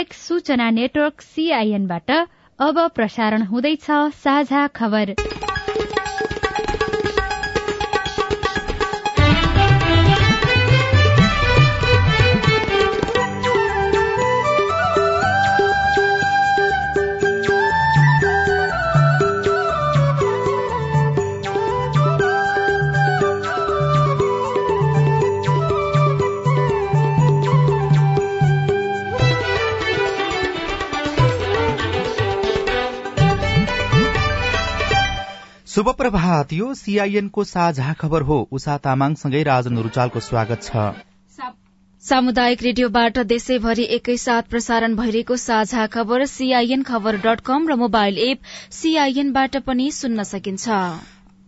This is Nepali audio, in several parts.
सामुदायिक सूचना नेटवर्क सीआईएनबाट अब प्रसारण हुँदैछ साझा खबर। शुभ प्रभात। यो सीआईएनको साझा खबर हो। उषा तामाङसँगै राजन रुचालको स्वागत छ। सामुदायिक रेडियोबाट देशैभरि एकैसाथ प्रसारण भइरहेको साझा खबर सीआईएन खबर डट कम र मोबाइल एप सीआईएनबाट पनि सुन्न सकिन्छ।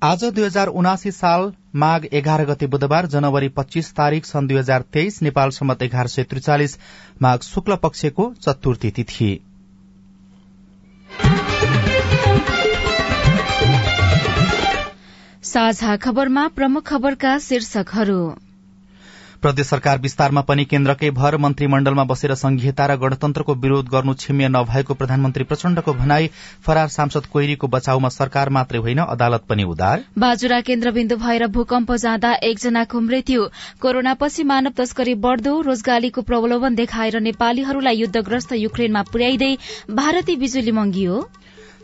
आज दुई हजार उनासी साल माघ एघार गते बुधबार जनवरी पच्चीस तारीक सन् दुई हजार तेइस नेपाल सम्मत एघार सय त्रिचालिस माघ शुक्ल पक्षको चतुर्थी तिथि। साझा खबरमा प्रमुख खबरका शीर्षकहरू। प्रदेश सरकार विस्तारमा पनि केन्द्रकै भर मन्त्रीमण्डलमा बसेर संघीयता र गणतन्त्रको विरोध गर्नु छिम्य नभएको प्रधानमन्त्री प्रचण्डको भनाई फरार सांसद कोइरीको बचाउमा सरकार मात्रै होइन अदालत पनि उदार। बाजुरा केन्द्रबिन्दु भएर भूकम्प जाँदा एकजनाको मृत्यु। कोरोनापछि मानव तस्करी बढ़दो रोजगारीको प्रलोभन देखाएर नेपालीहरूलाई युद्धग्रस्त युक्रेनमा पुर्याइँदै भारतीय बिजुली मंगियो।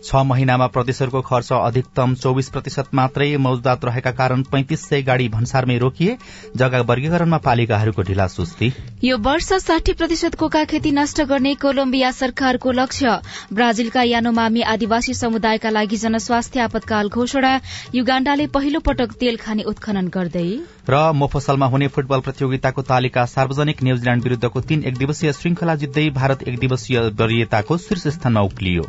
छ महिनामा प्रदेशहरूको खर्च अधिकतम चौविस प्रतिशत मात्रै मौजदात रहेका कारण पैंतिस सय गाड़ी भन्सारमै रोकिए जग्गा वर्गीकरणमा पालिकाहरूको ढिला सुस्ती। यो वर्ष साठी प्रतिशत कोका खेती नष्ट गर्ने कोलम्बिया सरकारको लक्ष्य। ब्राजिलका यानोमामी आदिवासी समुदायका लागि जनस्वास्थ्य आपतकाल घोषणा। युगाण्डाले पहिलो पटक तेल खाने उत्खनन गर्दै। र मोफसलमा हुने फुटबल प्रतियोगिताको तालिका सार्वजनिक न्यूजील्याण्ड विरूद्धको तीन एक दिवसीय श्रृंखला जित्दै भारत एक दिवसीय वरियताको शीर्ष स्थानमा उक्लियो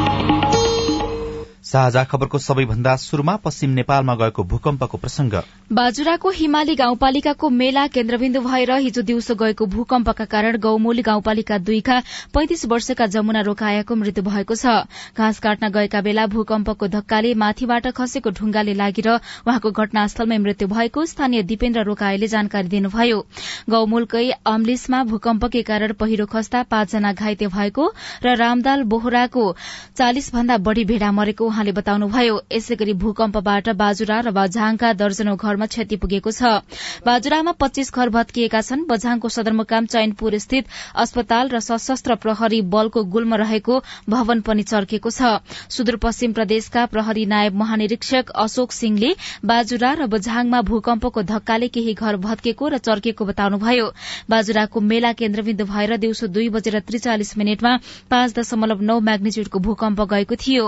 साझा खबरको सबैभन्दा शुरूमा पश्चिम नेपालमा गएको भूकम्पको प्रसंग बाजुराको हिमाली गाउँपालिकाको मेला केन्द्रबिन्दु भएर हिजो दिउँसो गएको भूकम्पका कारण गौमूली गाउँपालिका दुईका पैंतिस वर्षका जमुना रोकायाको मृत्यु भएको छ। घाँस काट्न गएका बेला भूकम्पको धक्काले माथिबाट खसेको ढुङ्गाले लागेर उहाँको घटनास्थलमै मृत्यु भएको स्थानीय दिपेन्द्र रोकाएले जानकारी दिनुभयो। गौमूलकै अम्लिसमा भूकम्पकै कारण पहिरो खस्दा पाँचजना घाइते भएको र रामदाल बोहराको चालिस भन्दा बढ़ी भेड़ा मरेको उहाँले बताउनुभयो यसै गरी भूकम्पबाट बाजुरा र बझाङका दर्जनौ घरमा क्षति पुगेको छ। बाजुरामा पच्चीस घर भत्किएका छन्। बझाङको सदरमुकाम चैनपुर स्थित अस्पताल र सशस्त्र प्रहरी बलको गुल्म रहेको भवन पनि चर्केको छ। सुदूरपश्चिम प्रदेशका प्रहरी नायब महानिरीक्षक अशोक सिंहले बाजुरा र बझाङमा भूकम्पको धक्काले केही घर भत्केको र चर्केको बताउनुभयो। बाजुराको मेला केन्द्रबिन्दु भएर दिउँसो दुई बजेर त्रिचालिस मिनटमा पाँच दशमलव नौ म्याग्निच्यूडको भूकम्प गएको थियो।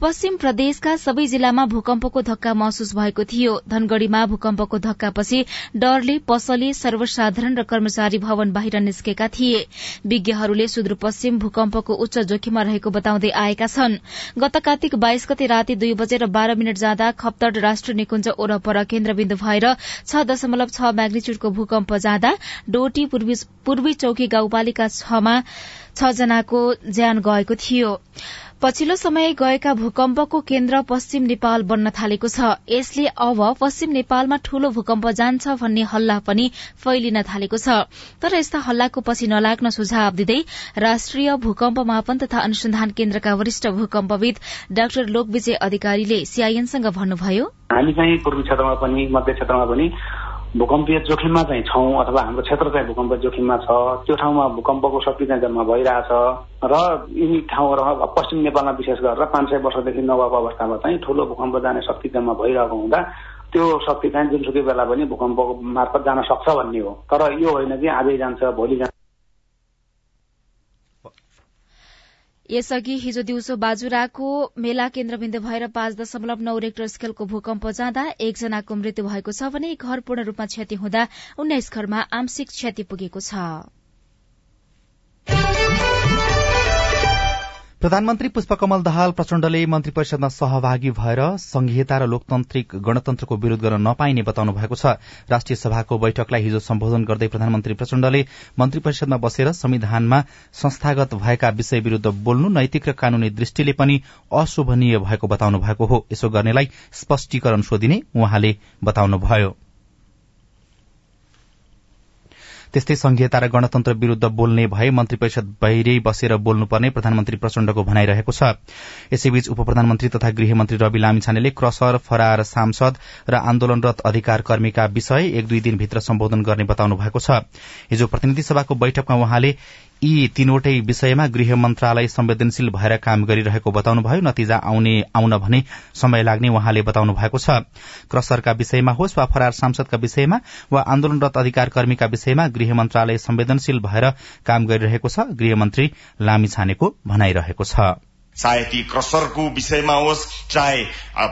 सुदूरपश्चिम प्रदेशका सबै जिल्लामा भूकम्पको धक्का महसुस भएको थियो। धनगढ़ीमा भूकम्पको धक्कापछि डरले पसले सर्वसाधारण र कर्मचारी भवन बाहिर निस्केका थिए। विज्ञहरूले सुदूरपश्चिम भूकम्पको उच्च जोखिममा रहेको बताउँदै आएका छन्। गत कार्तिक बाइस गते राति दुई बजेर बाह्र मिनट जाँदा खप्तड राष्ट्रिय निकुञ्ज ओरपर केन्द्रबिन्दु भएर छ दशमलव छ म्याग्निच्यूडको भूकम्प जाँदा डोटी पूर्वी चौकी गाउँपालिका छमा छ ज्यान गएको थियो। पछिल्लो समय गएका भूकम्पको केन्द्र पश्चिम नेपाल बन्न थालेको छ। यसले अब पश्चिम नेपालमा ठूलो भूकम्प जान्छ भन्ने हल्ला पनि फैलिन थालेको छ। तर यस्ता हल्लाको पछि नलाग्न सुझाव दिँदै राष्ट्रिय भूकम्प मापन तथा अनुसन्धान केन्द्रका वरिष्ठ भूकम्पविद डाक्टर लोकविजय अधिकारीले सीआईएनसँग भन्नुभयो। हामी चाहिँ पूर्वी क्षेत्रमा पनि मध्य क्षेत्रमा पनि भूकम्पीय जोखिममा चाहिँ छौँ अथवा हाम्रो क्षेत्र चाहिँ भूकम्प जोखिममा छ त्यो ठाउँमा भूकम्पको शक्ति चाहिँ जम्मा भइरहेछ र यिनी ठाउँहरू पश्चिम नेपालमा विशेष गरेर पाँच सय वर्षदेखि नभएको अवस्थामा चाहिँ ठुलो भूकम्प जाने शक्ति जम्मा भइरहेको हुँदा त्यो शक्ति चाहिँ जुनसुकै बेला पनि भूकम्पको मार्फत जान सक्छ भन्ने हो। तर यो होइन कि आजै जान्छ भोलि जान्छ। यसअघि हिजो दिउँसो बाजुराको मेला केन्द्रबिन्दु भएर पाँच दशमलव नौ रेक्टर स्केलको भूकम्प जाँदा एकजनाको मृत्यु भएको छ भने घर पूर्ण रूपमा क्षति हुँदा उन्नाइस घरमा आंशिक क्षति पुगेको छ। प्रधानमन्त्री पुष्पकमल दाहाल प्रचण्डले मन्त्री परिषदमा सहभागी भएर संघीयता र लोकतान्त्रिक गणतन्त्रको विरोध गर्न नपाइने बताउनु भएको छ। राष्ट्रिय सभाको बैठकलाई हिजो सम्बोधन गर्दै प्रधानमन्त्री प्रचण्डले मन्त्री परिषदमा बसेर संविधानमा संस्थागत भएका विषय विरूद्ध बोल्नु नैतिक र कानूनी दृष्टिले पनि अशोभनीय भएको बताउनु भएको हो। यसो गर्नेलाई स्पष्टीकरण सोधिने उहाँले बताउनुभयो। त्यस्तै संघीयता र गणतन्त्र विरूद्ध बोल्ने भए मन्त्री परिषद बाहिरै बसेर बोल्नुपर्ने प्रधानमन्त्री प्रचण्डको भनाइरहेको छ। यसैबीच उप प्रधानमन्त्री तथा गृहमन्त्री रवि लामिछानेले क्रसर फरार सांसद र आन्दोलनरत अधिकार कर्मीका विषय एक दुई दिनभित्र सम्बोधन गर्ने बताउनु भएको छ। हिजो प्रतिनिधि सभाको बैठकमा उहाँले यी तीनवटै विषयमा गृह मन्त्रालय संवेदनशील भएर काम गरिरहेको बताउनुभयो। नतिजा आउने आउन भने समय लाग्ने उहाँले बताउनु भएको छ। क्रसरका विषयमा होस् वा फरार सांसदका विषयमा वा आन्दोलनरत अधिकार कर्मीका विषयमा गृह मन्त्रालय संवेदनशील भएर काम गरिरहेको छ गृहमन्त्री लामी छानेको भनाइरहेको छ। चाहे ती क्रसरको विषयमा होस् चाहे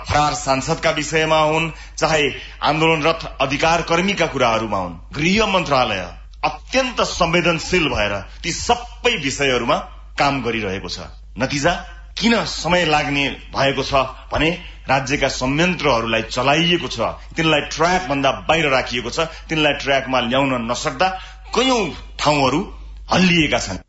फरार सांसदका विषयमा हुन् चाहे आन्दोलनरत अधिकार कर्मीका कुराहरूमा हुन् गृह मन्त्रालय अत्यन्त संवेदनशील भएर ती सबै विषयहरूमा काम गरिरहेको छ। नतिजा किन समय लाग्ने भएको छ भने राज्यका संयन्त्रहरूलाई चलाइएको छ। तिनलाई ट्र्याक भन्दा बाहिर राखिएको छ। तिनलाई ट्र्याकमा ल्याउन नसक्दा कैयौं ठाउँहरू हल्लिएका छन्।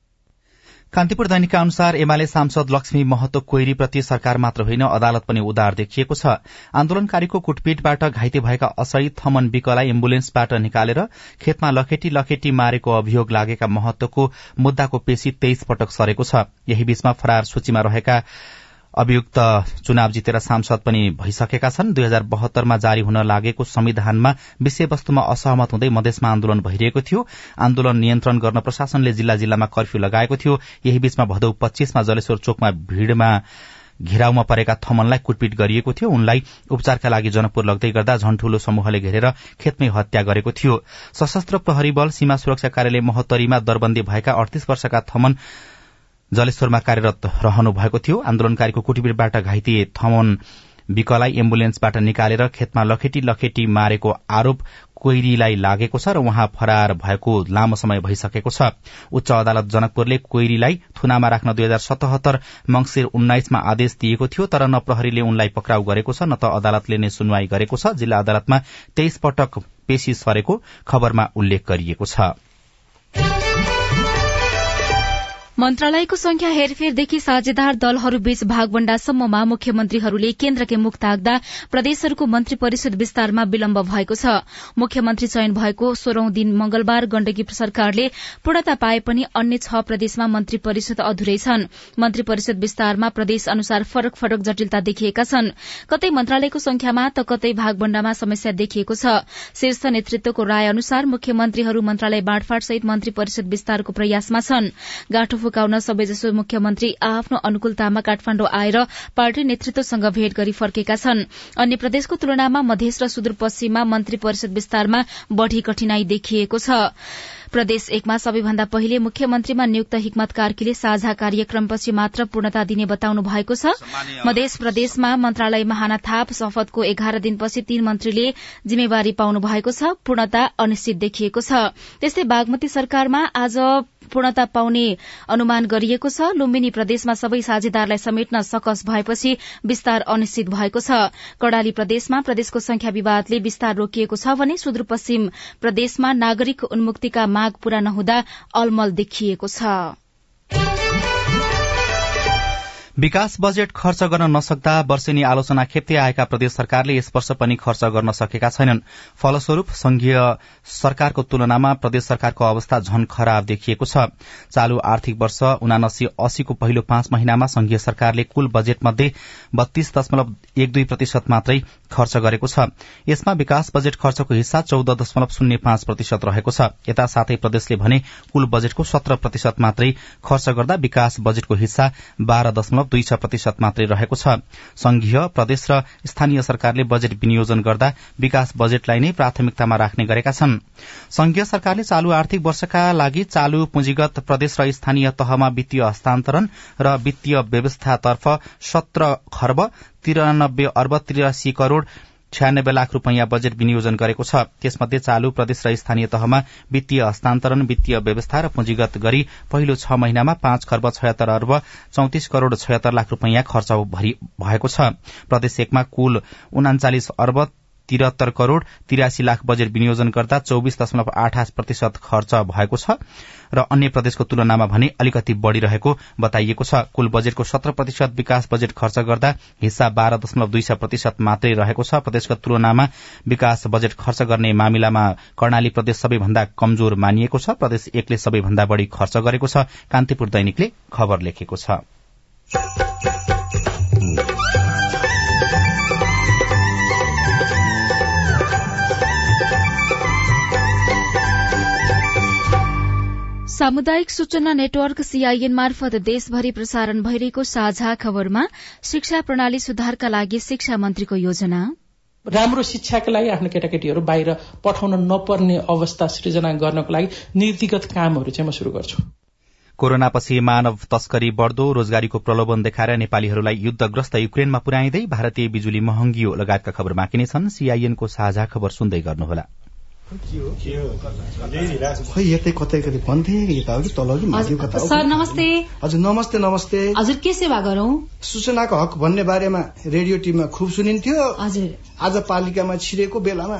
कान्तिपुर दैनिकका अनुसार एमाले सांसद लक्ष्मी महतो कोइरीप्रति सरकार मात्र होइन अदालत पनि उदार देखिएको छ। आन्दोलनकारीको कुटपिटबाट घाइते भएका असहित थमन विकलाई एम्बुलेन्सबाट निकालेर खेतमा लखेटी लखेटी मारेको अभियोग लागेका महत्वको मुद्दाको पेशी तेइस पटक सरेको छ। यही बीचमा फरार सूचीमा रहेका अभियुक्त चुनाव जितेर सांसद पनि भइसकेका छन्। दुई हजार बहत्तरमा जारी हुन लागेको संविधानमा विषयवस्तुमा असहमत हुँदै मधेसमा आन्दोलन भइरहेको थियो। आन्दोलन नियन्त्रण गर्न प्रशासनले जिल्ला जिल्लामा कर्फ्यू लगाएको थियो। यही बीचमा भदौ पच्चीसमा जलेश्वर चोकमा भीड़मा घेराउमा परेका थमनलाई कुटपिट गरिएको थियो। उनलाई उपचारका लागि जनकपुर लग्दै गर्दा झन्ठूलो समूहले घेरेर खेतमै हत्या गरेको थियो। सशस्त्र प्रहरी बल सीमा सुरक्षा कार्यालय महोत्तरीमा दरबन्दी भएका अडतीस वर्षका थमन जलेश्वरमा कार्यरत रहनु भएको थियो। आन्दोलनकारीको कुटपिटबाट घाइते थमन विकलाई एम्बुलेन्सबाट निकालेर खेतमा लखेटी लखेटी मारेको आरोप कोइरीलाई लागेको छ र उहाँ फरार भएको लामो समय भइसकेको छ। उच्च अदालत जनकपुरले कोइरीलाई थुनामा राख्न दुई हजार सतहत्तर मंगिर उन्नाइसमा आदेश दिएको थियो तर न प्रहरीले उनलाई पक्राउ गरेको छ न त अदालतले नै सुनवाई गरेको छ। जिल्ला अदालतमा तेइस पटक पेशी सरेको खबरमा उल्लेख गरिएको छ। मन्त्रालयको संख्या हेरफेरदेखि साझेदार दलहरूबीच भागवण्डासम्ममा मुख्यमन्त्रीहरूले केन्द्रकै मुख ताक्दा प्रदेशहरूको मन्त्री परिषद विस्तारमा विलम्ब भएको छ। मुख्यमन्त्री चयन भएको सोह्रौं दिन मंगलबार गण्डकी सरकारले पूर्णता पाए पनि अन्य छ प्रदेशमा मन्त्री परिषद अधुरै छन्। मन्त्री परिषद विस्तारमा प्रदेश अनुसार फरक फरक जटिलता देखिएका छन्। कतै मन्त्रालयको संख्यामा त कतै भागवण्डामा समस्या देखिएको छ। शीर्ष नेतृत्वको राय अनुसार मुख्यमन्त्रीहरू मन्त्रालय बाँडफाँड सहित मन्त्री परिषद विस्तारको प्रयासमा छन्। फुकाउन सबैजसो मुख्यमन्त्री आफ्नो अनुकूलतामा काठमाण्डु आएर पार्टी नेतृत्वसँग भेट गरी फर्केका छन्। अन्य प्रदेशको तुलनामा मधेस र सुदूरपश्चिममा मन्त्री परिषद विस्तारमा बढ़ी कठिनाई देखिएको छ। प्रदेश एकमा सबैभन्दा पहिले मुख्यमन्त्रीमा नियुक्त हिक्मत कार्कीले साझा कार्यक्रमपछि मात्र पूर्णता दिने बताउनु भएको छ। मधेस प्रदेशमा मन्त्रालयमा हाना थाप शपथको एघार दिनपछि तीन मन्त्रीले जिम्मेवारी पाउनु भएको छ। पूर्णता अनिश्चित देखिएको छ। त्यस्तै बागमती सरकारमा आज पूर्णता पाउने अनुमान गरिएको छ। लुम्बिनी प्रदेशमा सबै साझेदारलाई समेट्न सकस भएपछि विस्तार अनिश्चित भएको छ। कड़ाली प्रदेशमा प्रदेशको संख्या विवादले विस्तार रोकिएको छ भने सुदूरपश्चिम प्रदेशमा नागरिक उन्मुक्तिका माग पूरा नहुँदा अलमल देखिएको छ। विकास बजेट खर्च गर्न नसक्दा वर्षेनी आलोचना खेप्दै आएका प्रदेश सरकारले यस वर्ष पनि खर्च गर्न सकेका छैनन्। फलस्वरूप संघीय सरकारको तुलनामा प्रदेश सरकारको अवस्था झन खराब देखिएको छ। चालू आर्थिक वर्ष उनासी अस्सीको पहिलो पाँच महिनामा संघीय सरकारले कुल बजेट मध्ये बत्तीस दशमलव एक दुई प्रतिशत मात्रै खर्च गरेको छ। यसमा विकास बजेट खर्चको हिस्सा चौध दशमलव शून्य पाँच प्रतिशत रहेको छ। यता साथै प्रदेशले भने कुल बजेटको सत्र प्रतिशत मात्रै खर्च गर्दा विकास बजेटको हिस्सा बाह्र दशमलव दुई छ प्रतिशत मात्रै रहेको छ। संघीय प्रदेश र स्थानीय सरकारले बजेट विनियोजन गर्दा विकास बजेटलाई नै प्राथमिकतामा राख्ने गरेका छन्। संघीय सरकारले चालू आर्थिक वर्षका लागि चालू पुँजीगत प्रदेश र स्थानीय तहमा वित्तीय हस्तान्तरण र वित्तीय व्यवस्थातर्फ सत्र खर्ब तिरानब्बे अर्ब त्रियासी करोड़ छ्यानब्बे लाख रूपियाँ बजेट विनियोजन गरेको छ। त्यसमध्ये चालू प्रदेश र स्थानीय तहमा वित्तीय हस्तान्तरण वित्तीय व्यवस्था र पुँजीगत गरी पहिलो छ महिनामा पाँच खर्ब छयत्तर अर्ब चौतिस करोड़ छयत्तर लाख रूपियाँ खर्च भएको छ। प्रदेश एकमा कुल उनाचालिस अर्ब तिहत्तर करोड़ तिरासी लाख बजेट विनियोजन गर्दा चौविस दशमलव आठ प्रतिशत खर्च भएको छ र अन्य प्रदेशको तुलनामा भने अलिकति बढ़िरहेको बताइएको छ। कुल बजेटको सत्र प्रतिशत विकास बजेट खर्च गर्दा हिस्सा बाह्र दशमलव दुई प्रतिशत मात्रै रहेको छ। प्रदेशको तुलनामा विकास बजेट खर्च गर्ने मामिलामा कर्णाली प्रदेश सबैभन्दा कमजोर मानिएको छ। प्रदेश एकले सबैभन्दा बढ़ी खर्च गरेको छ। कान्तिपुर दैनिकले खबर लेखेको छ। सामुदायिक सूचना नेटवर्क सीआईएन मार्फत देशभरि प्रसारण भइरहेको साझा खबरमा शिक्षा प्रणाली सुधारका लागि शिक्षा मन्त्रीको योजना। राम्रो शिक्षाका लागि आफ्नो केटाकेटीहरू बाहिर पठाउन नपर्ने अवस्था सृजना गर्नको लागि नीतिगत कामहरू चाहिँ म शुरू गर्छु। कोरोनापछि मानव तस्करी बढ़दो रोजगारीको प्रलोभन देखाएर नेपालीहरूलाई युद्धग्रस्त युक्रेनमा पुर्याइँदै भारतीय बिजुली महँगियो लगायतका खबर बाँकी नै छन्। सीआईएनको साझा खबर सुन्दै गर्नुहोला। खै यतै कतै कतै भन्थे यता हो कि तल कि माथि कता सर नमस्ते हजुर नमस्ते नमस्ते हजुर के सेवा गरौं सूचनाको हक भन्ने बारेमा रेडियो टिममा खुब सुनिन्थ्यो हजुर आज पालिकामा छिरेको बेलामा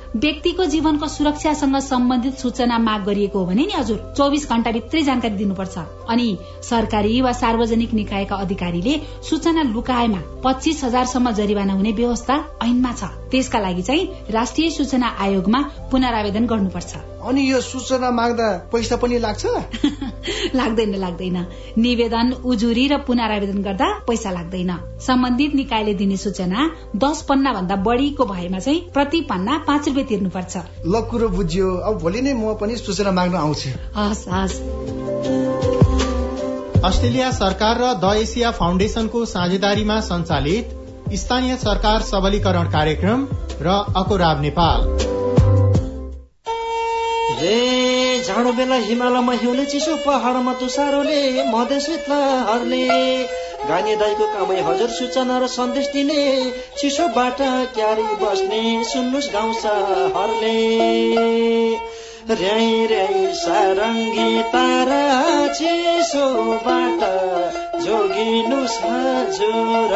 व्यक्तिको जीवनको सुरक्षासँग सम्बन्धित सूचना माग गरिएको हो भने नि हजुर चौबिस घण्टाभित्रै जानकारी दिनुपर्छ। अनि सरकारी वा सार्वजनिक निकायका अधिकारीले सूचना लुकाएमा पच्चिस हजारसम्म जरिवाना हुने व्यवस्था ऐनमा छ। त्यसका लागि चाहिँ राष्ट्रिय सूचना आयोगमा पुनरावेदन गर्नुपर्छ। अनि यो सूचना माग्दा पैसा पनि लाग्छ? लाग्दैन लाग्दैन। निवेदन उजुरी र पुनरावेदन गर्दा पैसा लाग्दैन। सम्बन्धित निकायले दिने सूचना दस पन्ना भन्दा बढ़ीको भएमा चाहिँ प्रति पन्ना पाँच रुपियाँ तिर्नुपर्छ। ल कुरो बुझ्यो। अब भोलि नै म पनि सूचना माग्न आउँछु। हस् हस्। अस्ट्रेलिया सरकार र द एसिया फाउन्डेशनको साझेदारीमा सञ्चालित स्थानीय सरकार सबलीकरण कार्यक्रम र अकोराब नेपाल। जाडो बेला हिमालयमा हिउँले चिसो पहाडमा तुसारोले मधेस हरले गाने दाईको कामै हजुर सूचना र सन्देश दिने। चिसोबाट क्यारी बस्ने सुन्नुहोस् गाउँछ हरले र्याई र्याई सारङ्गी तारा चिसोबाट जोगिनुहोस् हजुर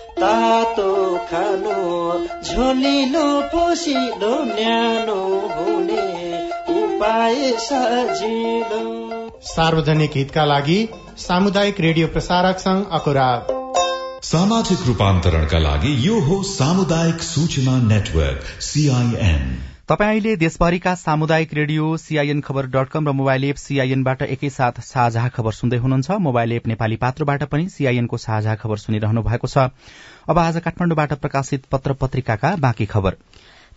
तातो खानु झोलिलो पोसिलो न्यानो हुने उपाय सजिलो। सार्वजनिक हितका लागि सामुदायिक रेडियो प्रसारक संघ अकुराब सामाजिक रूपान्तरणका लागि यो हो सामुदायिक सूचना नेटवर्क सीआईएन तपाईँ अहिले देशभरिका सामुदायिक रेडियो सीआईएन खबर डट कम र मोबाइल एप सीआईएनबाट एकैसाथ साझा खबर सुन्दै हुनुहुन्छ। मोबाइल एप नेपाली पात्रोबाट पनि सीआईएनको साझा खबर सुनिरहनु भएको छ। अब आज काठमाडौँबाट प्रकाशित पत्र पत्रिकाका बाँकी खबर।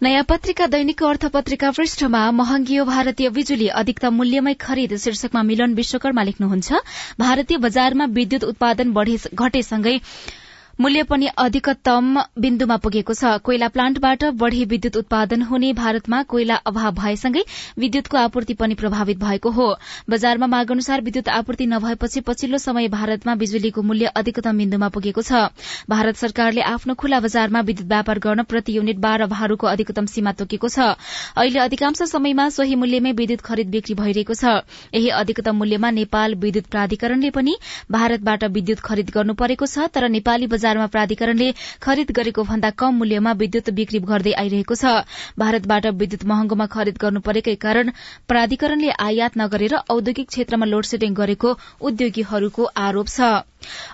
नयाँ पत्रिका दैनिकको अर्थ पत्रिका पृष्ठमा महँगियो भारतीय बिजुली अधिकतम मूल्यमै खरिद शीर्षकमा मिलन विश्वकर्मा लेख्नुहुन्छ। भारतीय बजारमा विद्युत उत्पादन घटेसँगै मूल्य पनि अधिकतम बिन्दुमा पुगेको छ। कोइला प्लान्टबाट बढ़ी विद्युत उत्पादन हुने भारतमा कोइला अभाव भएसँगै विद्युतको आपूर्ति पनि प्रभावित भएको हो। बजारमा माग अनुसार विद्युत आपूर्ति नभएपछि पछिल्लो समय भारतमा बिजुलीको मूल्य अधिकतम बिन्दुमा पुगेको छ। भारत सरकारले आफ्नो खुला बजारमा विद्युत व्यापार गर्न प्रति युनिट बाह्र भारूको अधिकतम सीमा तोकेको छ। अहिले अधिकांश समयमा सोही मूल्यमै विद्युत खरिद बिक्री भइरहेको छ। यही अधिकतम मूल्यमा नेपाल विद्युत प्राधिकरणले पनि भारतबाट विद्युत खरिद गर्नु परेको छ तर नेपाली बजारमा प्राधिकरणले खरिद गरेको भन्दा कम मूल्यमा विद्युत बिक्री गर्दै आइरहेको छ। भारतबाट विद्युत महँगोमा खरिद गर्नु परेकै कारण प्राधिकरणले आयात नगरेर औद्योगिक क्षेत्रमा लोडसेडिङ गरेको उद्योगीहरूको आरोप छ।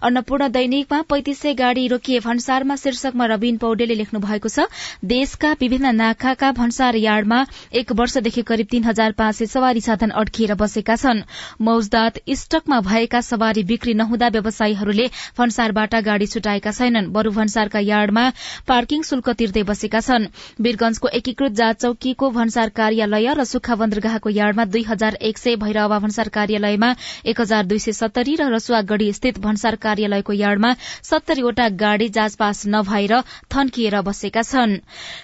अन्नपूर्ण दैनिकमा पैंतिसै गाड़ी रोकिए भन्सारमा शीर्षकमा रविन पौडेलले लेख्नु भएको छ देशका विभिन्न नाखाका भन्सार यार्डमा एक वर्षदेखि करिब तीन हजार पाँच सय सवारी साधन अड्किएर बसेका छन्। मौजदात स्टकमा भएका सवारी बिक्री नहुँदा व्यवसायीहरूले भन्सारबाट गाड़ी छुटाएका छैनन्। बरू भन्सारका यार्डमा पार्किङ शुल्क तिर्दै बसेका छन्। वीरगंजको एकीकृत जाँच चौकीको भन्सार कार्यालय र सुक्खा बन्दरगाहको यार्डमा दुई हजार एक सय भैरवा भन्सार कार्यालयमा एक हजार दुई सय सत्तरी र रसुवागढ़ी स्थित भन्सार कार्यालयको यार्डमा सत्तरीवटा गाड़ी जाँचपास नभएर थन्किएर बसेका छन्।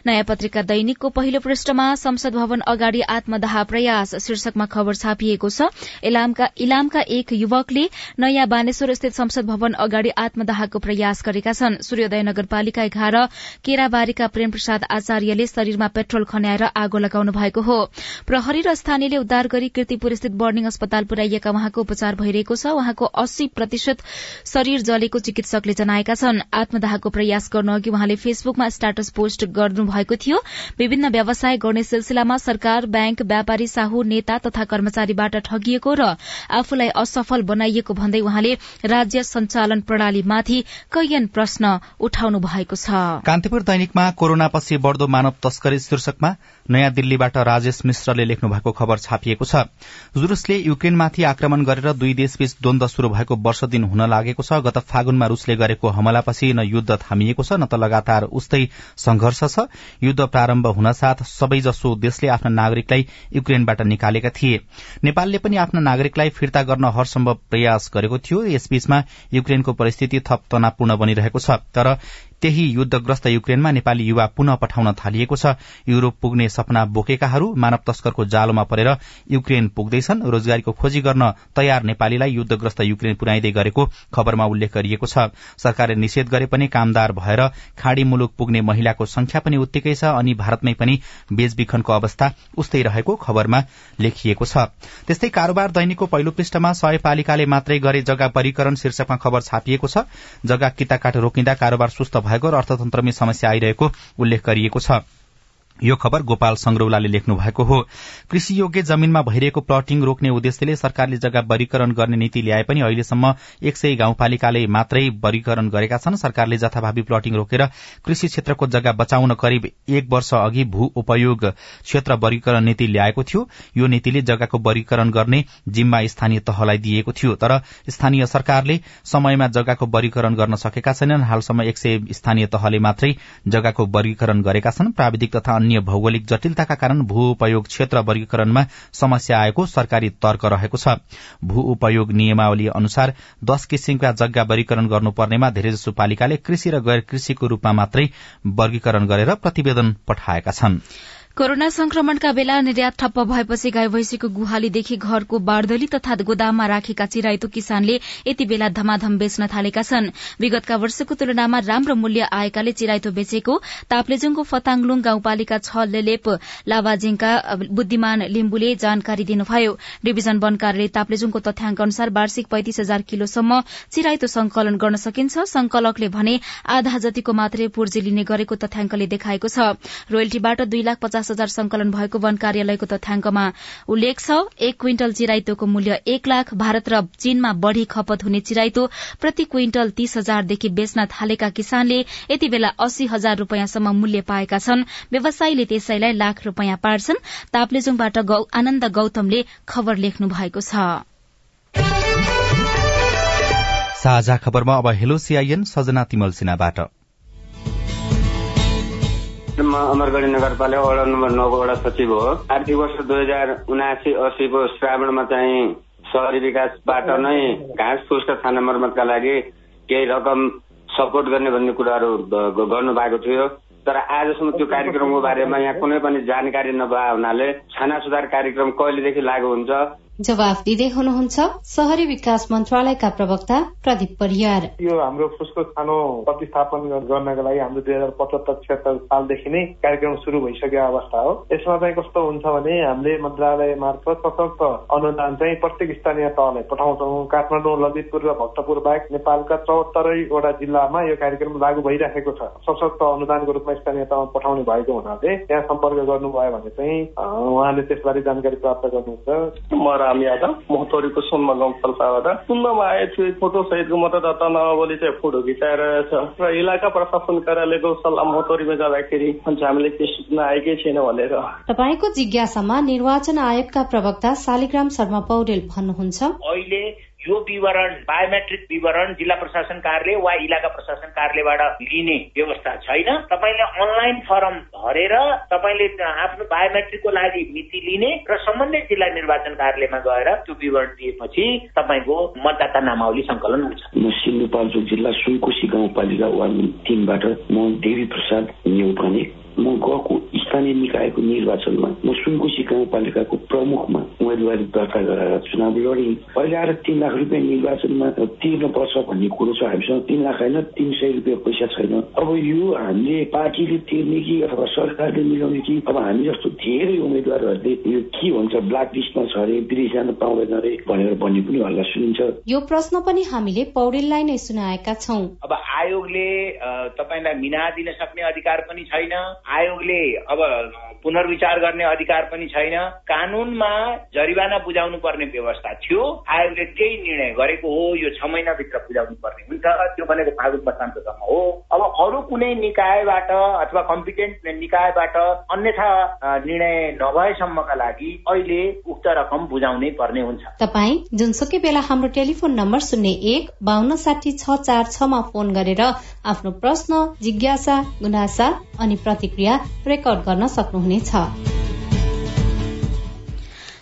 नयाँ पत्रिका दैनिकको पहिलो पृष्ठमा संसद भवन अगाडि आत्मदाह प्रयास शीर्षकमा खबर छापिएको छ इलामका एक युवकले नयाँ बानेश्वर स्थित संसद भवन अगाडि आत्मदाहको प्रयास गरेका छन्। सूर्योदय नगरपालिका एघार केराबारीका प्रेम प्रसाद आचार्यले शरीरमा पेट्रोल खन्याएर आगो लगाउनु भएको हो। प्रहरी र स्थानीयले उद्धार गरी किर्तिपुर स्थित बोर्डिङ अस्पताल पुर्याइएका उहाँको उपचार भइरहेको छ। उहाँको अस्सी प्रतिशत शरीर जलेको चिकित्सकले जनाएका छन्। आत्मदाहको प्रयास गर्नु अघि उहाँले फेसबुकमा स्टाटस पोस्ट गर्नुभएको थियो। विभिन्न व्यवसाय गर्ने सिलसिलामा सरकार ब्याङ्क व्यापारी साहु नेता तथा कर्मचारीबाट ठगिएको र आफूलाई असफल बनाइएको भन्दै उहाँले राज्य संचालन प्रणालीमाथि कैयन प्रश्न उठाउनु भएको छ। कान्तिपुर दैनिकमा कोरोनापछि बढ़दो मानव तस्करी शीर्षकमा नयाँ दिल्लीबाट राजेश मिश्रले लेख्नु भएको खबर छापिएको छ। जुरुसले युक्रेनमाथि आक्रमण गरेर दुई देशबीच द्वन्द शुरू भएको वर्ष दिन हुन लागेको छ। गत फागुनमा रूसले गरेको हमलापछि न युद्ध थामिएको छ न त लगातार उस्तै संघर्ष छ। युद्ध प्रारम्भ हुनसाथ सबैजसो देशले आफ्ना नागरिकलाई युक्रेनबाट निकालेका थिए। नेपालले पनि आफ्ना नागरिकलाई फिर्ता गर्न हरसम्भव प्रयास गरेको थियो। यसबीचमा युक्रेनको परिस्थिति थप तनावपूर्ण बनिरहेको छ। तर त्यही युद्धग्रस्त युक्रेनमा नेपाली युवा पुनः पठाउन थालिएको छ। युरोप पुग्ने सपना बोकेकाहरू मानव तस्करको जालोमा परेर युक्रेन पुग्दैछन्। रोजगारीको खोजी गर्न तयार नेपालीलाई युद्धग्रस्त युक्रेन पुर्याइँदै गरेको खबरमा उल्लेख गरिएको छ। सरकारले निषेध गरे पनि कामदार भएर खाड़ी मुलुक पुग्ने महिलाको संख्या पनि उत्तिकै छ अनि भारतमै पनि बेचबिखनको अवस्था उस्तै रहेको खबरमा लेखिएको छ। त्यस्तै कारोबार दैनिकको पहिलो पृष्ठमा सय पालिकाले मात्रै गरे जग्गा वर्गीकरण शीर्षकमा खबर छापिएको छ। जग्गा किताकाट रोकिँदा कारोबार सुस्त भएको र अर्थतन्त्रमै समस्या आइरहेको उल्लेख गरिएको छ। यो खबर गोपाल संग्रौलाले लेख्नु भएको हो। कृषि योग्य जमीनमा भइरहेको प्लटिङ रोक्ने उद्देश्यले सरकारले जग्गा वर्गीकरण गर्ने नीति ल्याए पनि अहिलेसम्म एक सय गाउँपालिकाले मात्रै वर्गीकरण गरेका छन्। सरकारले जथाभावी प्लटिङ रोकेर कृषि क्षेत्रको जग्गा बचाउन करिब एक वर्ष अघि भू उपयोग क्षेत्र वर्गीकरण नीति ल्याएको थियो। यो नीतिले जग्गाको वर्गीकरण गर्ने जिम्मा स्थानीय तहलाई दिएको थियो। तर स्थानीय सरकारले समयमा जग्गाको वर्गीकरण गर्न सकेका छैनन्। हालसम्म एक स्थानीय तहले मात्रै जग्गाको वर्गीकरण गरेका छन्। प्राविधिक तथा अन्य भौगोलिक जटिलताका कारण भू उपयोग क्षेत्र वर्गीकरणमा समस्या आएको सरकारी तर्क रहेको छ। भू उपयोग नियमावली अनुसार दश किसिमका जग्गा वर्गीकरण गर्नुपर्नेमा धेरैजसो पालिकाले कृषि र गैर कृषिको रूपमा मात्रै वर्गीकरण गरेर प्रतिवेदन पठाएका छनृ। कोरोना संक्रमणका बेला निर्यात ठप्प भएपछि गाई भैंसीको गुहालीदेखि घरको बारदली तथा गोदाममा राखेका चिराइतो किसानले यति बेला धमाधम बेच्न थालेका छन्। विगतका वर्षको तुलनामा राम्रो मूल्य आएकाले चिराइतो बेचेको ताप्लेजुङको फताङलुङ गाउँपालिका छ लेलेप। लावाजिङका बुद्धिमान लिम्बुले जानकारी दिनुभयो। डिभिजन वन कार्यालय ताप्लेजुङको तथ्याङ्क अनुसार वार्षिक पैंतिस हजार किलोसम्म चिराइतो संकलन गर्न सकिन्छ। संकलकले भने आधा जतिको मात्रै पूर्जी लिने गरेको तथ्याङ्कले देखाएको छ। रोयल्टीबाट दुई लाख पचास हजार संकलन भएको वन कार्यालयको तथ्याङ्कमा उल्लेख छ एक क्विन्टल चिराइतोको मूल्य एक लाख भारत र चीनमा बढ़ी खपत हुने चिराइतो प्रति क्विन्टल तीस हजारदेखि बेच्न थालेका किसानले यति बेला अस्सी हजार रूपियाँसम्म मूल्य पाएका छन्। व्यवसायीले त्यसैलाई लाख रूपियाँ पार्छन्। ताप्लेजुङबाट आनन्द गौतमले खबर लेख्नु भएको छ। साझा खबरमा अब हेलो सीआईएन सजना तिमल सिन्हाबाट। अमरगढी नगरपालिका वडा नम्बर नौको वडा सचिव हो। आर्थिक वर्ष दुई हजार उनासी अस्सीको श्रावणमा चाहिँ शहरी विकासबाट नै घाँस फुस र थाना मर्मतका लागि केही रकम सपोर्ट गर्ने भन्ने कुराहरू गर्नु भएको थियो। तर आजसम्म त्यो कार्यक्रमको बारेमा यहाँ कुनै पनि जानकारी नभए हुनाले छाना सुधार कार्यक्रम कहिलेदेखि लागू हुन्छ जवाफ दिँदै हुनुहुन्छ शहरी विकास मन्त्रालयका प्रवक्ता प्रदीप परियार। यो हाम्रो फुसको खानो प्रतिस्थापन गर्नका लागि हाम्रो दुई हजार पचहत्तर छिहत्तर सालदेखि नै कार्यक्रम सुरु भइसकेको अवस्था हो। यसमा चाहिँ कस्तो हुन्छ भने हामीले मन्त्रालय मार्फत सशक्त अनुदान चाहिँ प्रत्येक स्थानीय तहलाई पठाउँछौँ। काठमाडौँ ललितपुर र भक्तपुर बाहेक नेपालका चौहत्तरैवटा जिल्लामा यो कार्यक्रम लागू भइराखेको छ। सशक्त अनुदानको रूपमा स्थानीय तहमा पठाउने भएको हुनाले त्यहाँ सम्पर्क गर्नुभयो भने चाहिँ उहाँले त्यसबारे जानकारी प्राप्त गर्नुहुन्छ। राम यादव मोहतोरीको सुनमा गाउँपालिकाबाट सुन्नमा फोटो सहितको मतदाता नभएले चाहिँ फोटो खिचाएर छ र इलाका प्रशासन कार्यालयको सल्लाह मोहतोरीमा जाँदाखेरि हामीले के सूचना आएकै छैन भनेर। तपाईँको जिज्ञासामा निर्वाचन आयोगका प्रवक्ता शालिग्राम शर्मा पौडेल भन्नुहुन्छ। अहिले यो विवरण बायोमेट्रिक विवरण जिल्ला प्रशासन कार्यालय वा इलाका प्रशासन कार्यालयबाट लिने व्यवस्था छैन। तपाईँले अनलाइन फर्म भरेर तपाईँले आफ्नो बायोमेट्रिकको लागि मिति लिने र सम्बन्धित जिल्ला निर्वाचन कार्यालयमा गएर त्यो विवरण दिएपछि तपाईँको मतदाता नामावली संकलन हुन्छ। म सिन्धुपाल्चोक जिल्ला सुनकोशी गाउँपालिका वार्ड तिनबाट म देवी प्रसाद न्यौपाने। म गएको स्थानीय निकायको निर्वाचनमा म सुनकोशी गाउँपालिकाको प्रमुखमा उम्मेदवारी दर्ता गराएर चुनाव लडेँ अहिले आएर तिन लाख रुपियाँ निर्वाचनमा तिर्न पर्छ भन्ने कुरो छ हामीसँग तिन लाख होइन तिन सय रुपियाँ पैसा छैन अब यो हामीले पार्टीले तिर्ने कि अथवा सरकारले मिलाउने कि अब हामी जस्तो धेरै उम्मेद्वारहरूले यो के भन्छ ब्ल्याक लिस्टमा छ अरे विदेश जान पाउँदैन अरे भनेर भन्ने पनि हल्ला सुनिन्छ यो प्रश्न पनि हामीले पौडेललाई नै सुनाएका छौँ अब आयोगले तपाईँलाई मिना दिन सक्ने अधिकार पनि छैन आयोगले अब पुनर्विचार गर्ने अधिकार पनि छैन। कानूनमा जरिवाना बुझाउनु पर्ने व्यवस्था थियो। आयोगले केही निर्णय गरेको हो। यो छ महिनाभित्र बुझाउनु पर्ने हुन्छ। त्यो भनेको फागुन मसान्तसम्म हो। अब अरू कुनै निकायबाट अथवा कम्पिटेन्ट निकायबाट अन्यथा निर्णय नभएसम्मका लागि अहिले उक्त रकम बुझाउनै पर्ने हुन्छ। तपाईँ जुनसुकै बेला हाम्रो टेलिफोन नम्बर शून्य एक बान्न साठी छ चार छमा फोन गरेर आफ्नो प्रश्न जिज्ञासा गुनासा अनि प्रतिक्रिया रेकर्ड गर्न सक्नुहुनेछ।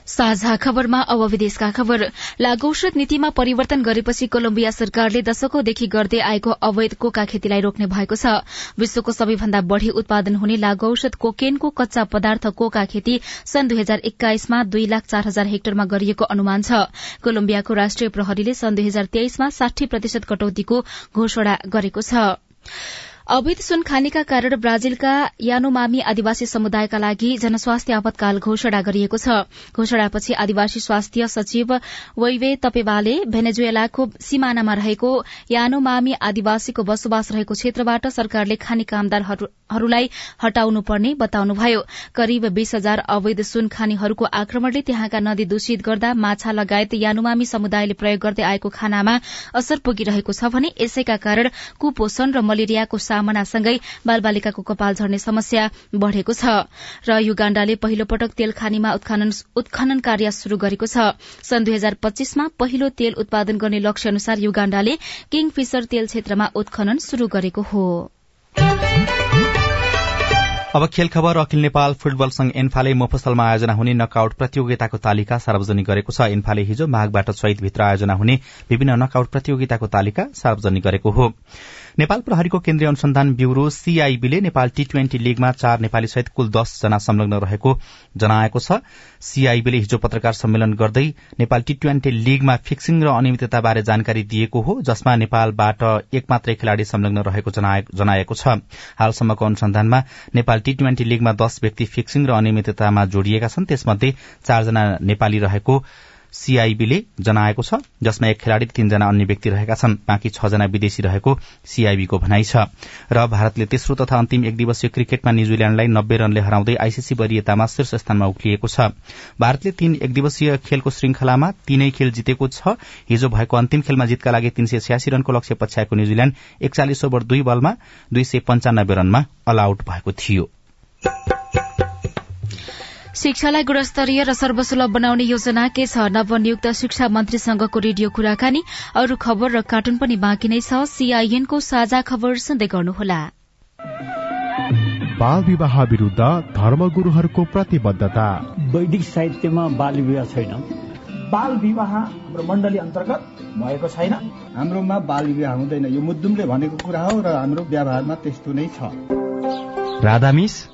साझा खबरमा अब खबर। लागौषध नीतिमा परिवर्तन गरेपछि कोलम्बिया सरकारले दशकौंदेखि गर्दै आएको अवैध कोका खेतीलाई रोक्ने भएको छ। विश्वको सबैभन्दा बढ़ी उत्पादन हुने लागौषध कोकेनको कच्चा पदार्थ कोका खेती सन् दुई हजार एक्काइसमा दुई लाख चार हजार हेक्टरमा गरिएको अनुमान छ। कोलम्बियाको राष्ट्रिय प्रहरीले सन् दुई हजार तेइसमा साठी प्रतिशत कटौतीको घोषणा गरेको छ। अवैध सुन खानीका कारण ब्राजिलका यानोमामी आदिवासी समुदायका लागि जनस्वास्थ्य आपतकाल घोषणा गरिएको छ। घोषणापछि आदिवासी स्वास्थ्य सचिव वैवे तपेवाले भेनेजुएलाको सिमानामा रहेको यानोमामी आदिवासीको बसोबास रहेको क्षेत्रबाट सरकारले खानी कामदारहरूलाई हटाउनुपर्ने बताउनुभयो। करिब बीस हजार अवैध सुन खानीहरूको आक्रमणले त्यहाँका नदी दूषित गर्दा माछा लगायत यानुमामी समुदायले प्रयोग गर्दै आएको खानामा असर पुगिरहेको छ भने यसैका कारण कुपोषण र मलेरियाको सामनासँगै बालबालिकाको कपाल झर्ने समस्या बढ़ेको छ र युगाण्डाले पहिलो पटक तेल खानीमा उत्खनन कार्य शुरू गरेको छ। सन् दुई हजार पच्चीसमा पहिलो तेल उत्पादन गर्ने लक्ष्य अनुसार युगाण्डाले किङ फिशर तेल क्षेत्रमा उत्खनन शुरू गरेको हो। अब खेल खबर अखिल नेपाल फुटबल संघ एन्फाले मफसलमा आयोजना हुने नकआउट प्रतियोगिताको तालिका सार्वजनिक गरेको छ। एन्फाले हिजो माघबाट चैतभित्र आयोजना हुने विभिन्न नकआउट प्रतियोगिताको तालिका सार्वजनिक गरेको हो। नेपाल प्रहरीको केन्द्रीय अनुसन्धान ब्यूरो सीआईबीले नेपाल टी ट्वेन्टी लीगमा चार नेपाली सहित कुल दस जना संलग्न रहेको जनाएको छ। सीआईबीले हिजो पत्रकार सम्मेलन गर्दै नेपाल टी ट्वेन्टी लीगमा फिक्सिङ र अनियमितताबारे जानकारी दिएको हो जसमा नेपालबाट एक मात्रै खेलाड़ी संलग्न रहेको जनाएको छ। हालसम्मको अनुसन्धानमा नेपाल टी ट्वेन्टी लीगमा दश व्यक्ति फिक्सिङ र अनियमिततामा जोडिएका छन् त्यसमध्ये चारजना नेपाली रहेको सीआईबीले जनाएको छ जसमा एक खेलाड़ी तीनजना अन्य व्यक्ति रहेका छन्। बाँकी छजना विदेशी रहेको सीआईबीको भनाइ छ। र भारतले तेस्रो तथा अन्तिम एक दिवसीय क्रिकेटमा न्यूजील्याण्डलाई नब्बे रनले हराउँदै आईसीसी वरियतामा शीर्ष स्थानमा उक्लिएको छ। भारतले तीन एक दिवसीय खेलको श्रृंखलामा तीनै खेल जितेको छ। हिजो भएको अन्तिम खेलमा जितका लागि तीन सय छ्यासी रनको लक्ष्य पछ्याएको न्यूजील्याण्ड एकचालिस ओभर दुई बलमा दुई सय पञ्चानब्बे रनमा अल आउट भएको थियो। शिक्षालाई गुणस्तरीय र सर्वसुलभ बनाउने योजना के छ? नवनियुक्त शिक्षा मन्त्रीसँगको रेडियो कुराकानी। अरू खबर र कार्टुन पनि बाँकी नै छ। सीआईएनको साझा खबर सुन्दै गर्नुहोला। बाल विवाह विरूद्ध धर्मगुरूहरूको प्रतिबद्धता। वैदिक साहित्यमा बाल विवाह छैन। बाल विवाह हाम्रो मण्डली अन्तर्गत भएको छैन। हाम्रोमा बाल विवाह हुँदैन। यो मुद्दुमले भनेको कुरा हो र हाम्रो व्यवहारमा त्यस्तो नै छ। राधामिस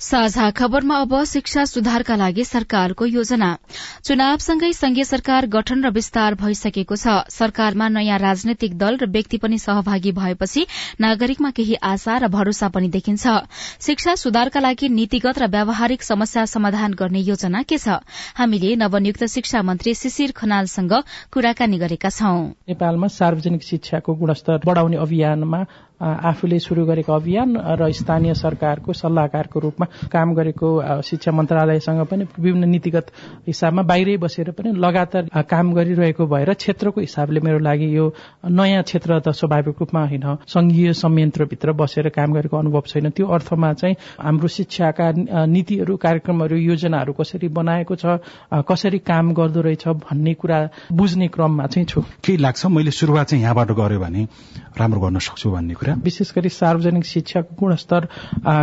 साझा खबरमा अब शिक्षा सुधारका लागि सरकारको योजना। चुनावसँगै संघीय सरकार गठन र विस्तार भइसकेको छ। सरकारमा नयाँ राजनैतिक दल र व्यक्ति पनि सहभागी भएपछि नागरिकमा केही आशा र भरोसा पनि देखिन्छ। शिक्षा सुधारका लागि नीतिगत र व्यावहारिक समस्या समाधान गर्ने योजना के छ? हामीले नवनियुक्त शिक्षा मन्त्री शिशिर खनालसँग कुराकानी गरेका छौं। नेपालमा सार्वजनिक शिक्षाको गुणस्तर बढ़ाउने अभियानमा आफूले शुरू गरेको अभियान र स्थानीय सरकारको सल्लाहकारको रूपमा काम गरेको शिक्षा मन्त्रालयसँग पनि विभिन्न नीतिगत हिसाबमा बाहिरै बसेर पनि लगातार काम गरिरहेको भएर क्षेत्रको हिसाबले मेरो लागि यो नयाँ क्षेत्र त स्वाभाविक रूपमा होइन संघीय संयन्त्रभित्र बसेर काम गरेको अनुभव छैन। त्यो अर्थमा चाहिँ हाम्रो शिक्षाका नीतिहरू कार्यक्रमहरू योजनाहरू कसरी बनाएको छ कसरी काम गर्दो रहेछ भन्ने कुरा बुझ्ने क्रममा चाहिँ छु। के लाग्छ? मैले सुरुवात चाहिँ यहाँबाट गर्यो भने राम्रो गर्न सक्छु भन्ने कुरा। विशेष गरी सार्वजनिक शिक्षाको गुणस्तर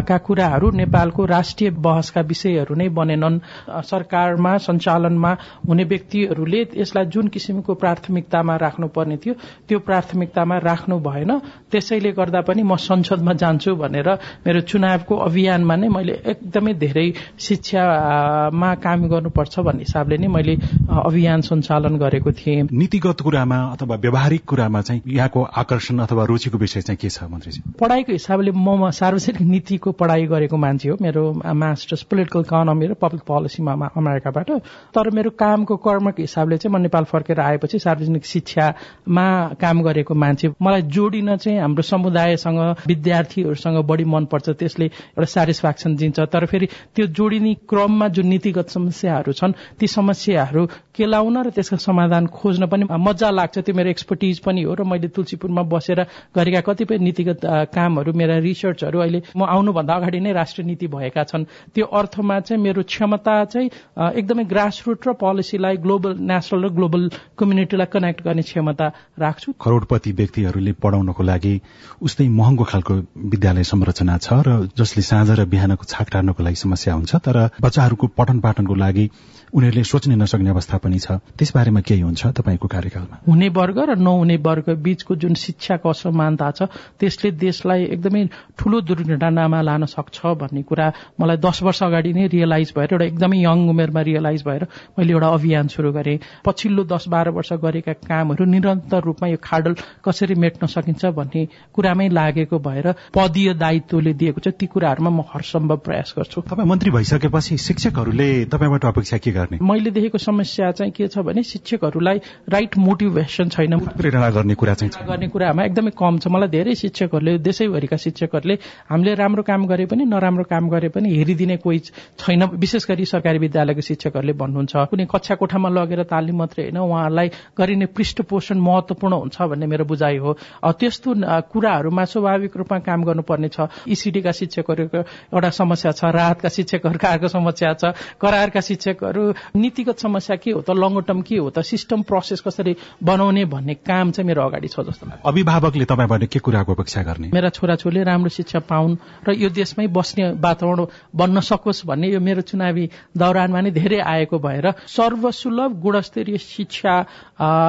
का कुराहरू नेपालको राष्ट्रिय बहसका विषयहरू नै बनेनन्। सरकारमा सञ्चालनमा हुने व्यक्तिहरूले यसलाई जुन किसिमको प्राथमिकतामा राख्नुपर्ने थियो त्यो प्राथमिकतामा राख्नु भएन। त्यसैले गर्दा पनि म संसदमा जान्छु भनेर मेरो चुनावको अभियानमा नै मैले एकदमै धेरै शिक्षामा काम गर्नुपर्छ भन्ने हिसाबले नै मैले अभियान सञ्चालन गरेको थिएँ। नीतिगत कुरामा अथवा व्यावहारिक कुरामा चाहिँ यहाँको आकर्षण अथवा रुचिको विषय चाहिँ के छ मन्त्रीजी? पढाइको हिसाबले म सार्वजनिक नीतिको पढाइ गरेको मान्छे हो। मेरो मास्टर्स पोलिटिकल इकोनोमी र पब्लिक पोलिसीमा अमेरिकाबाट। तर मेरो कामको कर्मको हिसाबले चाहिँ म नेपाल फर्केर आएपछि सार्वजनिक शिक्षामा काम गरेको मान्छे मलाई जोडिन चाहिँ हाम्रो समुदायसँग विद्यार्थीहरूसँग बढी मनपर्छ। त्यसले एउटा सेटिस्फ्याक्सन दिन्छ। तर फेरि त्यो जोडिने क्रममा जुन नीतिगत समस्याहरू छन् ती समस्याहरू केलाउन र त्यसका समाधान खोज्न पनि मजा लाग्छ। त्यो मेरो एक्सपर्टिज पनि हो र मैले तुलसीपुरमा बसेर गरेका कतिपय नीतिगत कामहरू मेरा रिसर्चहरू अहिले म आउनुभन्दा अगाडि नै राष्ट्रिय नीति भएका छन्। त्यो अर्थमा चाहिँ मेरो क्षमता चाहिँ एकदमै ग्रासरुट र पोलिसीलाई ग्लोबल नेसनल र ग्लोबल कम्युनिटीलाई कनेक्ट गर्ने क्षमता राख्छु। करोडपति व्यक्तिहरूले पढाउनको लागि उस्तै महँगो खालको विद्यालय संरचना छ र जसले साँझ र बिहानको छाक टार्नको लागि समस्या हुन्छ तर बच्चाहरूको पठन पाठनको लागि उनीहरूले सोच्ने नसक्ने अवस्था पनि छ। त्यस बारेमा केही हुन्छ तपाईँको कार्यकालमा? हुने वर्ग र नहुने वर्ग बीचको जुन शिक्षाको असमानता छ त्यसले देशलाई एकदमै ठूलो दुर्घटनामा लान सक्छ भन्ने कुरा मलाई दस वर्ष अगाडि नै रियलाइज भएर एउटा एकदमै यङ उमेरमा रियलाइज भएर मैले एउटा अभियान शुरू गरेँ। पछिल्लो दस बाह्र वर्ष गरेका कामहरू निरन्तर रूपमा यो खाडल कसरी मेट्न सकिन्छ भन्ने कुरामै लागेको भएर पदीय दायित्वले दिएको छ ती कुराहरूमा म हरसम्भव प्रयास गर्छु। तपाईँ मन्त्री भइसकेपछि शिक्षकहरूले तपाईँबाट अपेक्षा के गर्ने? मैले देखेको समस्या चाहिँ के छ भने शिक्षकहरूलाई राइट मोटिभेसन छैन। प्रेरणा गर्ने कुरा चाहिँ गर्ने कुरामा एकदमै कम छ। मलाई धेरै शिक्षकहरूले देशैभरिका शिक्षकहरूले हामीले राम्रो काम गरे पनि नराम्रो काम गरे पनि हेरिदिने कोही छैन। विशेष गरी सरकारी विद्यालयको शिक्षकहरूले भन्नुहुन्छ कुनै कक्षा कोठामा लगेर तालिम मात्रै होइन उहाँहरूलाई गरिने पृष्ठपोषण महत्वपूर्ण हुन्छ भन्ने मेरो बुझाइ हो। त्यस्तो कुराहरूमा स्वाभाविक रूपमा काम गर्नुपर्ने छ। इसिडीका शिक्षकहरूको एउटा समस्या छ राहतका शिक्षकहरूका अर्को समस्या छ करारका शिक्षकहरू नीतिगत समस्या के हो त लङ टर्म के हो त सिस्टम प्रोसेस कसरी बनाउने भन्ने काम चाहिँ मेरो अगाडि छ जस्तो अभिभावकले तपाईँबाट के कुराको अपेक्षा गर्ने। मेरा छोराछोरीले राम्रो शिक्षा पाउन् र यो देशमै बस्ने वातावरण बन्न सकोस् भन्ने यो मेरो चुनावी दौरानमा नै धेरै आएको भएर सर्वसुलभ गुणस्तरीय शिक्षा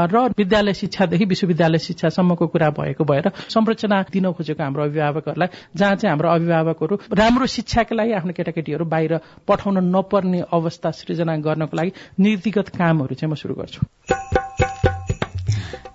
र विद्यालय शिक्षादेखि विश्वविद्यालय शिक्षासम्मको कुरा भएको भएर संरचना दिन खोजेको हाम्रो अभिभावकहरूलाई जहाँ चाहिँ हाम्रो अभिभावकहरू राम्रो शिक्षाको लागि आफ्नो केटाकेटीहरू बाहिर पठाउन नपर्ने अवस्था सृजना गर्नको लागि नीतिगत कामहरू चाहिँ म सुरु गर्छु।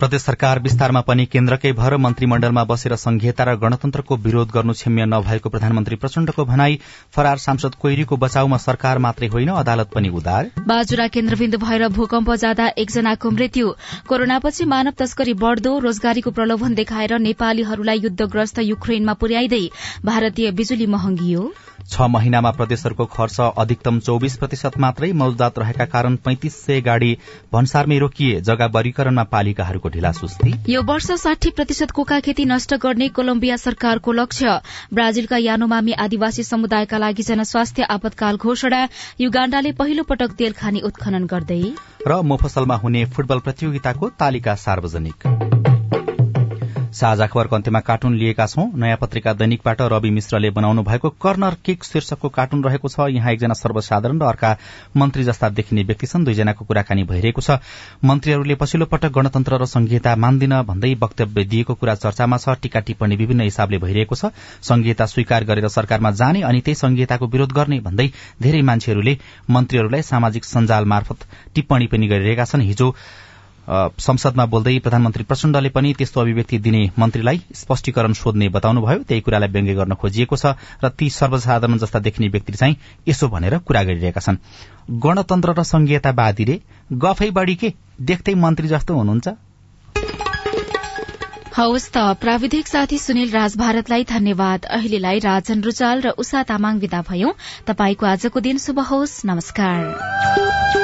प्रदेश सरकार विस्तारमा पनि केन्द्रकै भर मन्त्रीमण्डलमा बसेर संघीयता र गणतन्त्रको विरोध गर्नु क्षम्य नभएको प्रधानमन्त्री प्रचण्डको भनाई फरार सांसद कोइरीको बचाउमा सरकार मात्रै होइन अदालत पनि उदार। बाजुरा केन्द्रबिन्दु भएर भूकम्प जाँदा एकजनाको मृत्यु। कोरोनापछि मानव तस्करी बढ़दो रोजगारीको प्रलोभन देखाएर नेपालीहरूलाई युद्धग्रस्त युक्रेनमा पुर्याइँदै भारतीय बिजुली महँगियो। छ महिनामा प्रदेशहरूको खर्च अधिकतम चौविस प्रतिशत मात्रै मौजदात रहेका कारण पैंतिस सय गाड़ी भन्सारमै रोकिए। जग्गा वर्गीकरणमा पालिकाहरूको ढिला सुस्ती। यो वर्ष साठी प्रतिशत कोका खेती नष्ट गर्ने कोलम्बिया सरकारको लक्ष्य। ब्राजिलका यानोमामी आदिवासी समुदायका लागि जनस्वास्थ्य आपतकाल घोषणा। युगाण्डाले पहिलो पटक तेल खानी उत्खनन गर्दै। र मोफसलमा हुने फुटबल प्रतियोगिताको तालिका सार्वजनिक। साझा खबरको अन्त्यमा कार्टुन लिएका छौं। नयाँ पत्रिका दैनिकबाट रवि मिश्रले बनाउनु भएको कर्नर किक शीर्षकको कार्टुन रहेको छ। यहाँ एकजना सर्वसाधारण र अर्का मन्त्री जस्ता देखिने व्यक्ति छन्। दुईजनाको कुराकानी भइरहेको छ। मन्त्रीहरूले पछिल्लो पटक गणतन्त्र र संघीयता मान्दिन भन्दै वक्तव्य दिएको कुरा चर्चामा छ। टीका टिप्पणी विभिन्न हिसाबले भइरहेको छ। संघीयता स्वीकार गरेर सरकारमा जाने अनि त्यही संघीयताको विरोध गर्ने भन्दै धेरै मान्छेहरूले मन्त्रीहरूलाई सामाजिक सञ्जाल मार्फत टिप्पणी पनि गरिरहेका छन्। हिजो संसदमा बोल्दै प्रधानमन्त्री प्रचण्डले पनि त्यस्तो अभिव्यक्ति दिने मन्त्रीलाई स्पष्टीकरण सोध्ने बताउनुभयो। त्यही कुरालाई व्यङ्ग्य गर्न खोजिएको छ र ती सर्वसाधारण जस्ता देखिने व्यक्ति चाहिँ यसो भनेर कुरा गरिरहेका छन्। गणतन्त्र र संघीयतावादीले गफै बढ़ी के? देख्दै मन्त्री जस्तो हुनुहुन्छ। हवस् त प्राविधिक साथी सुनिल राज भारतलाई धन्यवाद। अहिलेलाई राजन रुचाल र उषा तामाङ विदा भयौं। तपाईँको आजको दिन शुभ होस्। नमस्कार।